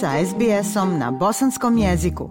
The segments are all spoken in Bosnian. sa SBS-om na bosanskom jeziku.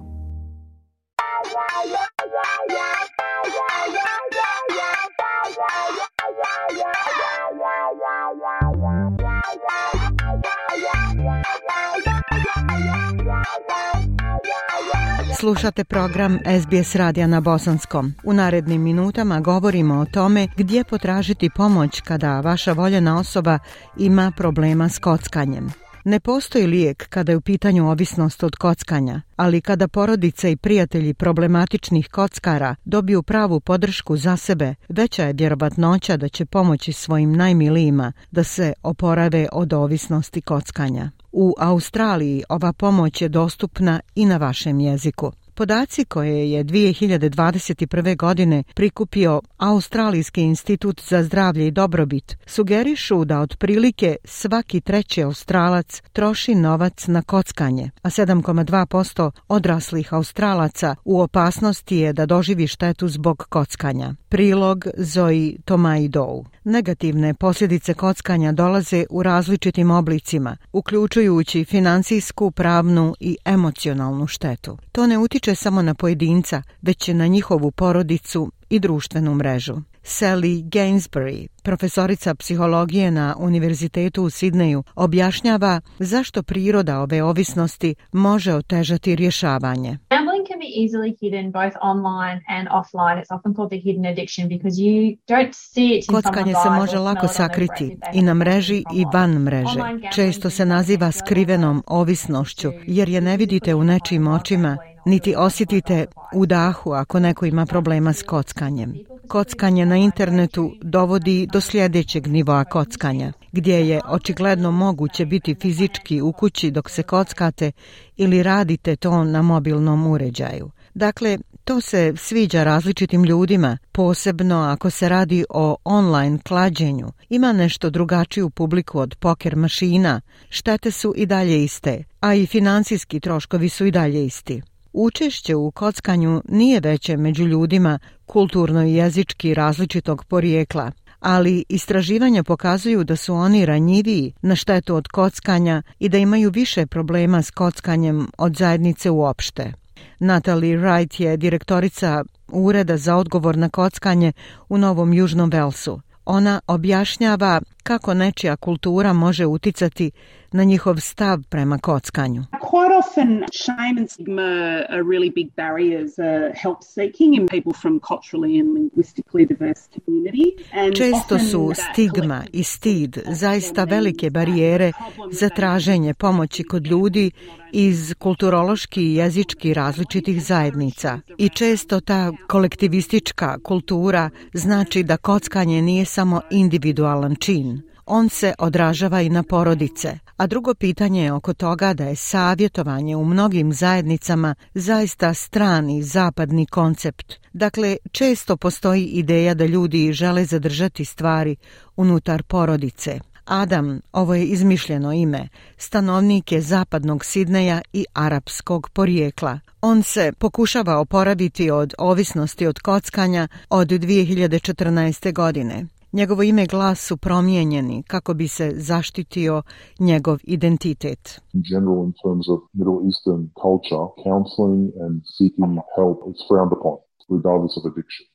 Slušate program SBS Radija na Bosanskom. U narednim minutama govorimo o tome gdje potražiti pomoć kada vaša voljena osoba ima problema s kockanjem. Ne postoji lijek kada je u pitanju ovisnost od kockanja, ali kada porodice i prijatelji problematičnih kockara dobiju pravu podršku za sebe, veća je vjerovatnoća da će pomoći svojim najmilijima da se oporave od ovisnosti kockanja. U Australiji ova pomoć je dostupna i na vašem jeziku. Podaci koje je 2021. godine prikupio Australijski institut za zdravlje i dobrobit sugerišu da otprilike svaki treći australac troši novac na kockanje, a 7,2% odraslih australaca u opasnosti je da doživi štetu zbog kockanja. Prilog Zoji Tomai Dou. Negativne posljedice kockanja dolaze u različitim oblicima, uključujući financijsku, pravnu i emocionalnu štetu. To ne utiče utiče samo na pojedinca, već i na njihovu porodicu i društvenu mrežu. Sally Gainsbury, profesorica psihologije na Univerzitetu u Sidneju, objašnjava zašto priroda ove ovisnosti može otežati rješavanje. Gambling can be easily hidden both online and offline. It's often called the hidden addiction because you don't see it Kockanje se može lako sakriti i na mreži i van mreže. Često se naziva skrivenom ovisnošću jer je ne vidite u nečim očima niti osjetite u dahu ako neko ima problema s kockanjem. Kockanje na internetu dovodi do sljedećeg nivoa kockanja, gdje je očigledno moguće biti fizički u kući dok se kockate ili radite to na mobilnom uređaju. Dakle, to se sviđa različitim ljudima, posebno ako se radi o online klađenju. Ima nešto drugačiju publiku od poker mašina, štete su i dalje iste, a i financijski troškovi su i dalje isti. Učešće u kockanju nije veće među ljudima kulturno i jezički različitog porijekla, ali istraživanja pokazuju da su oni ranjiviji na štetu od kockanja i da imaju više problema s kockanjem od zajednice uopšte. Natalie Wright je direktorica Ureda za odgovor na kockanje u Novom Južnom Velsu. Ona objašnjava kako nečija kultura može uticati na njihov stav prema kockanju. Quite often shame and stigma are really big barriers uh, help seeking in people from culturally and linguistically diverse communities. And Često su stigma i stid zaista velike barijere za traženje pomoći kod ljudi iz kulturološki i jezički različitih zajednica. I često ta kolektivistička kultura znači da kockanje nije samo individualan čin. On se odražava i na porodice – A drugo pitanje je oko toga da je savjetovanje u mnogim zajednicama zaista strani zapadni koncept. Dakle, često postoji ideja da ljudi žele zadržati stvari unutar porodice. Adam, ovo je izmišljeno ime, stanovnik je zapadnog Sidneja i arapskog porijekla. On se pokušava oporaviti od ovisnosti od kockanja od 2014. godine. Njegovo ime glas su promijenjeni kako bi se zaštitio njegov identitet. In general in terms of Middle Eastern culture, counseling and seeking help is frowned upon regardless of addiction.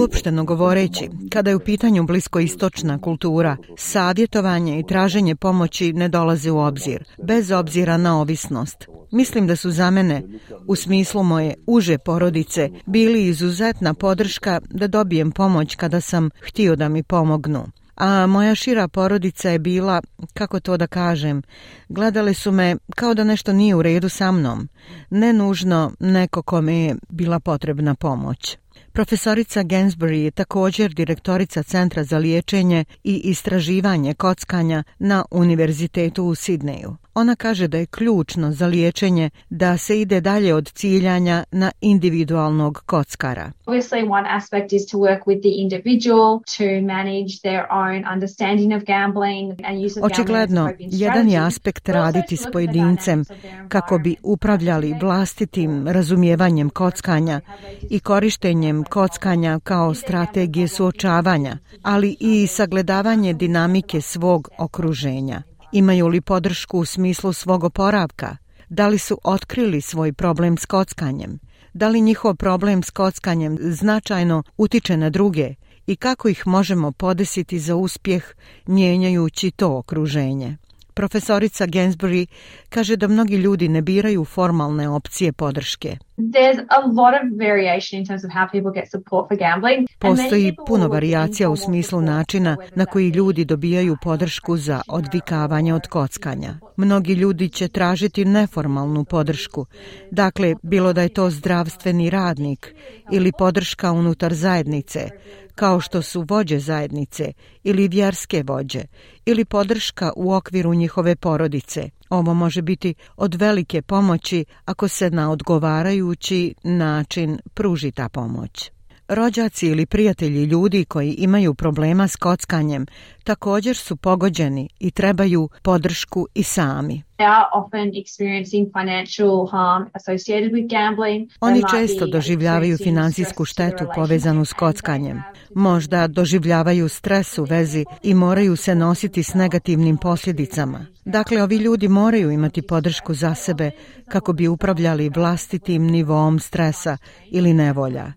Uopšteno govoreći, kada je u pitanju bliskoistočna kultura, savjetovanje i traženje pomoći ne dolaze u obzir, bez obzira na ovisnost. Mislim da su za mene, u smislu moje uže porodice, bili izuzetna podrška da dobijem pomoć kada sam htio da mi pomognu. A moja šira porodica je bila, kako to da kažem, gledale su me kao da nešto nije u redu sa mnom, ne nužno neko kome je bila potrebna pomoć. Profesorica Gensbury je također direktorica Centra za liječenje i istraživanje kockanja na Univerzitetu u Sidneju. Ona kaže da je ključno za liječenje da se ide dalje od ciljanja na individualnog kockara. Obviously one aspect is to work with the individual to manage their own understanding of gambling and use of Očigledno, jedan je aspekt raditi s pojedincem kako bi upravljali vlastitim razumijevanjem kockanja i korištenjem kockanja kao strategije suočavanja, ali i sagledavanje dinamike svog okruženja. Imaju li podršku u smislu svog oporavka? Da li su otkrili svoj problem s kockanjem? Da li njihov problem s kockanjem značajno utiče na druge? I kako ih možemo podesiti za uspjeh mijenjajući to okruženje? Profesorica Gensbury kaže da mnogi ljudi ne biraju formalne opcije podrške. There's a lot of variation in terms of how people get support for gambling. Postoji puno varijacija u smislu načina na koji ljudi dobijaju podršku za odvikavanje od kockanja. Mnogi ljudi će tražiti neformalnu podršku. Dakle, bilo da je to zdravstveni radnik ili podrška unutar zajednice, kao što su vođe zajednice ili vjerske vođe ili podrška u okviru njihove porodice – Ovo može biti od velike pomoći ako se na odgovarajući način pruži ta pomoć. Rođaci ili prijatelji ljudi koji imaju problema s kockanjem također su pogođeni i trebaju podršku i sami. Oni često doživljavaju financijsku štetu povezanu s kockanjem. Možda doživljavaju stres u vezi i moraju se nositi s negativnim posljedicama. Dakle, ovi ljudi moraju imati podršku za sebe kako bi upravljali vlastitim nivom stresa ili nevolja.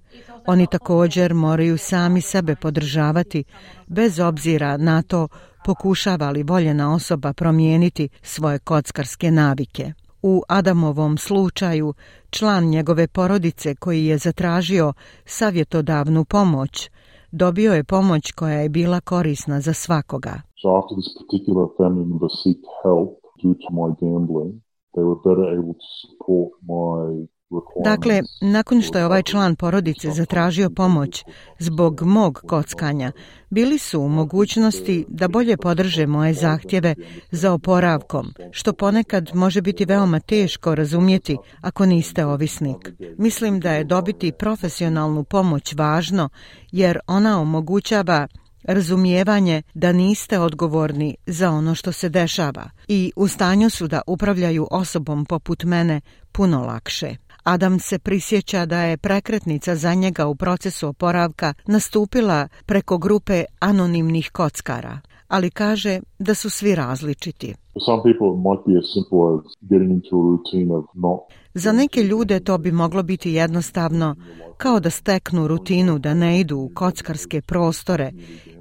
Oni također moraju sami sebe podržavati, bez obzira na to pokušava li voljena osoba promijeniti svoje kockarske navike. U Adamovom slučaju, član njegove porodice koji je zatražio savjetodavnu pomoć, dobio je pomoć koja je bila korisna za svakoga. So Dakle, nakon što je ovaj član porodice zatražio pomoć zbog mog kockanja, bili su u mogućnosti da bolje podrže moje zahtjeve za oporavkom, što ponekad može biti veoma teško razumjeti ako niste ovisnik. Mislim da je dobiti profesionalnu pomoć važno jer ona omogućava razumijevanje da niste odgovorni za ono što se dešava i u stanju su da upravljaju osobom poput mene puno lakše. Adam se prisjeća da je prekretnica za njega u procesu oporavka nastupila preko grupe anonimnih kockara ali kaže da su svi različiti. Za neke ljude to bi moglo biti jednostavno, kao da steknu rutinu da ne idu u kockarske prostore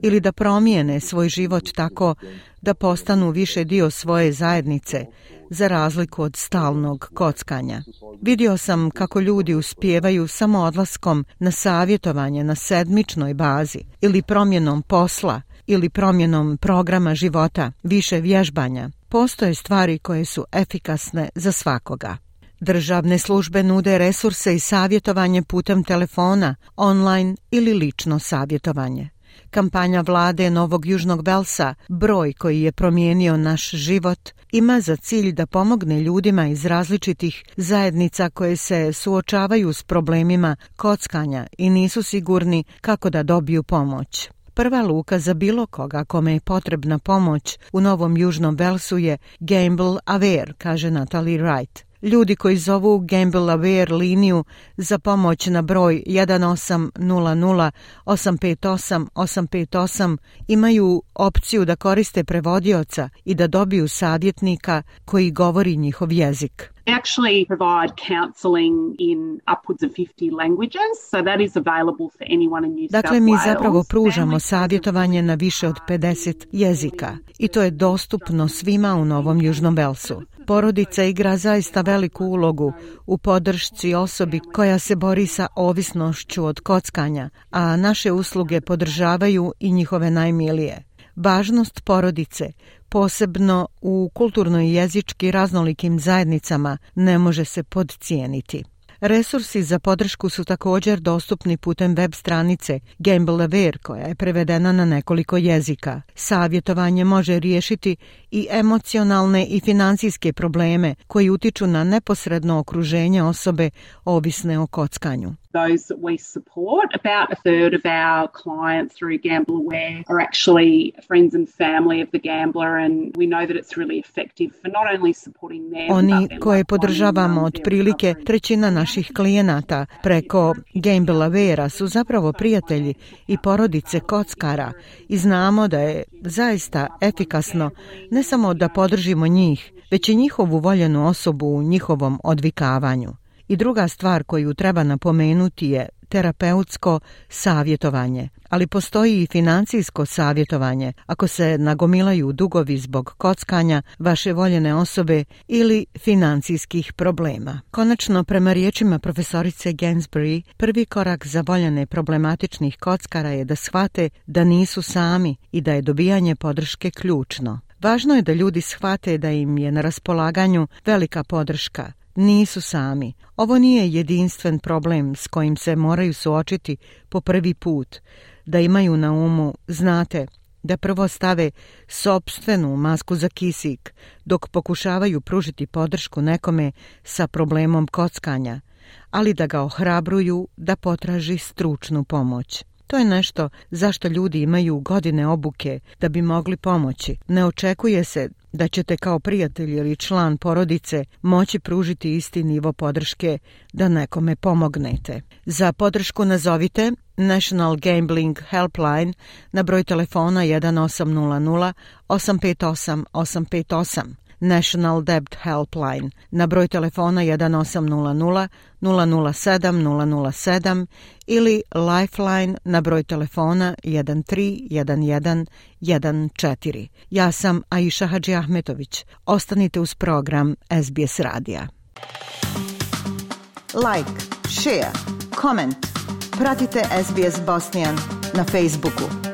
ili da promijene svoj život tako da postanu više dio svoje zajednice, za razliku od stalnog kockanja. Vidio sam kako ljudi uspijevaju samo odlaskom na savjetovanje na sedmičnoj bazi ili promjenom posla, ili promjenom programa života, više vježbanja, postoje stvari koje su efikasne za svakoga. Državne službe nude resurse i savjetovanje putem telefona, online ili lično savjetovanje. Kampanja vlade Novog Južnog Velsa, broj koji je promijenio naš život, ima za cilj da pomogne ljudima iz različitih zajednica koje se suočavaju s problemima kockanja i nisu sigurni kako da dobiju pomoć. Prva luka za bilo koga kome je potrebna pomoć u Novom Južnom Velsu je Gamble Aware, kaže Natalie Wright. Ljudi koji zovu Gamble Aware liniju za pomoć na broj 1800-858-858 imaju opciju da koriste prevodioca i da dobiju savjetnika koji govori njihov jezik. They actually provide counseling in upwards of 50 languages, so that is available for anyone in New South Dakle, mi zapravo pružamo savjetovanje na više od 50 jezika i to je dostupno svima u Novom Južnom Velsu. Porodica igra zaista veliku ulogu u podršci osobi koja se bori sa ovisnošću od kockanja, a naše usluge podržavaju i njihove najmilije važnost porodice, posebno u kulturno i jezički raznolikim zajednicama, ne može se podcijeniti. Resursi za podršku su također dostupni putem web stranice Gamble Aware koja je prevedena na nekoliko jezika. Savjetovanje može riješiti i emocionalne i financijske probleme koji utiču na neposredno okruženje osobe ovisne o kockanju those that we support. About a third of our clients through Gamble Aware are actually friends and family of the gambler and we know that it's really effective for not only supporting them. Oni koje podržavamo otprilike trećina naših klijenata preko Gamble Aware su zapravo prijatelji i porodice kockara i znamo da je zaista efikasno ne samo da podržimo njih, već i njihovu voljenu osobu u njihovom odvikavanju. I druga stvar koju treba napomenuti je terapeutsko savjetovanje. Ali postoji i financijsko savjetovanje. Ako se nagomilaju dugovi zbog kockanja, vaše voljene osobe ili financijskih problema. Konačno, prema riječima profesorice Gainsbury, prvi korak za voljene problematičnih kockara je da shvate da nisu sami i da je dobijanje podrške ključno. Važno je da ljudi shvate da im je na raspolaganju velika podrška – nisu sami. Ovo nije jedinstven problem s kojim se moraju suočiti po prvi put. Da imaju na umu, znate, da prvo stave sopstvenu masku za kisik dok pokušavaju pružiti podršku nekome sa problemom kockanja, ali da ga ohrabruju da potraži stručnu pomoć. To je nešto zašto ljudi imaju godine obuke da bi mogli pomoći. Ne očekuje se da ćete kao prijatelj ili član porodice moći pružiti isti nivo podrške da nekome pomognete. Za podršku nazovite National Gambling Helpline na broj telefona 1800 858 858. National Debt Helpline na broj telefona 1800 007 007 ili Lifeline na broj telefona 131114. 114. Ja sam Aisha Hadži Ahmetović. Ostanite uz program SBS Radija. Like, share, comment. Pratite SBS Bosnian na Facebooku.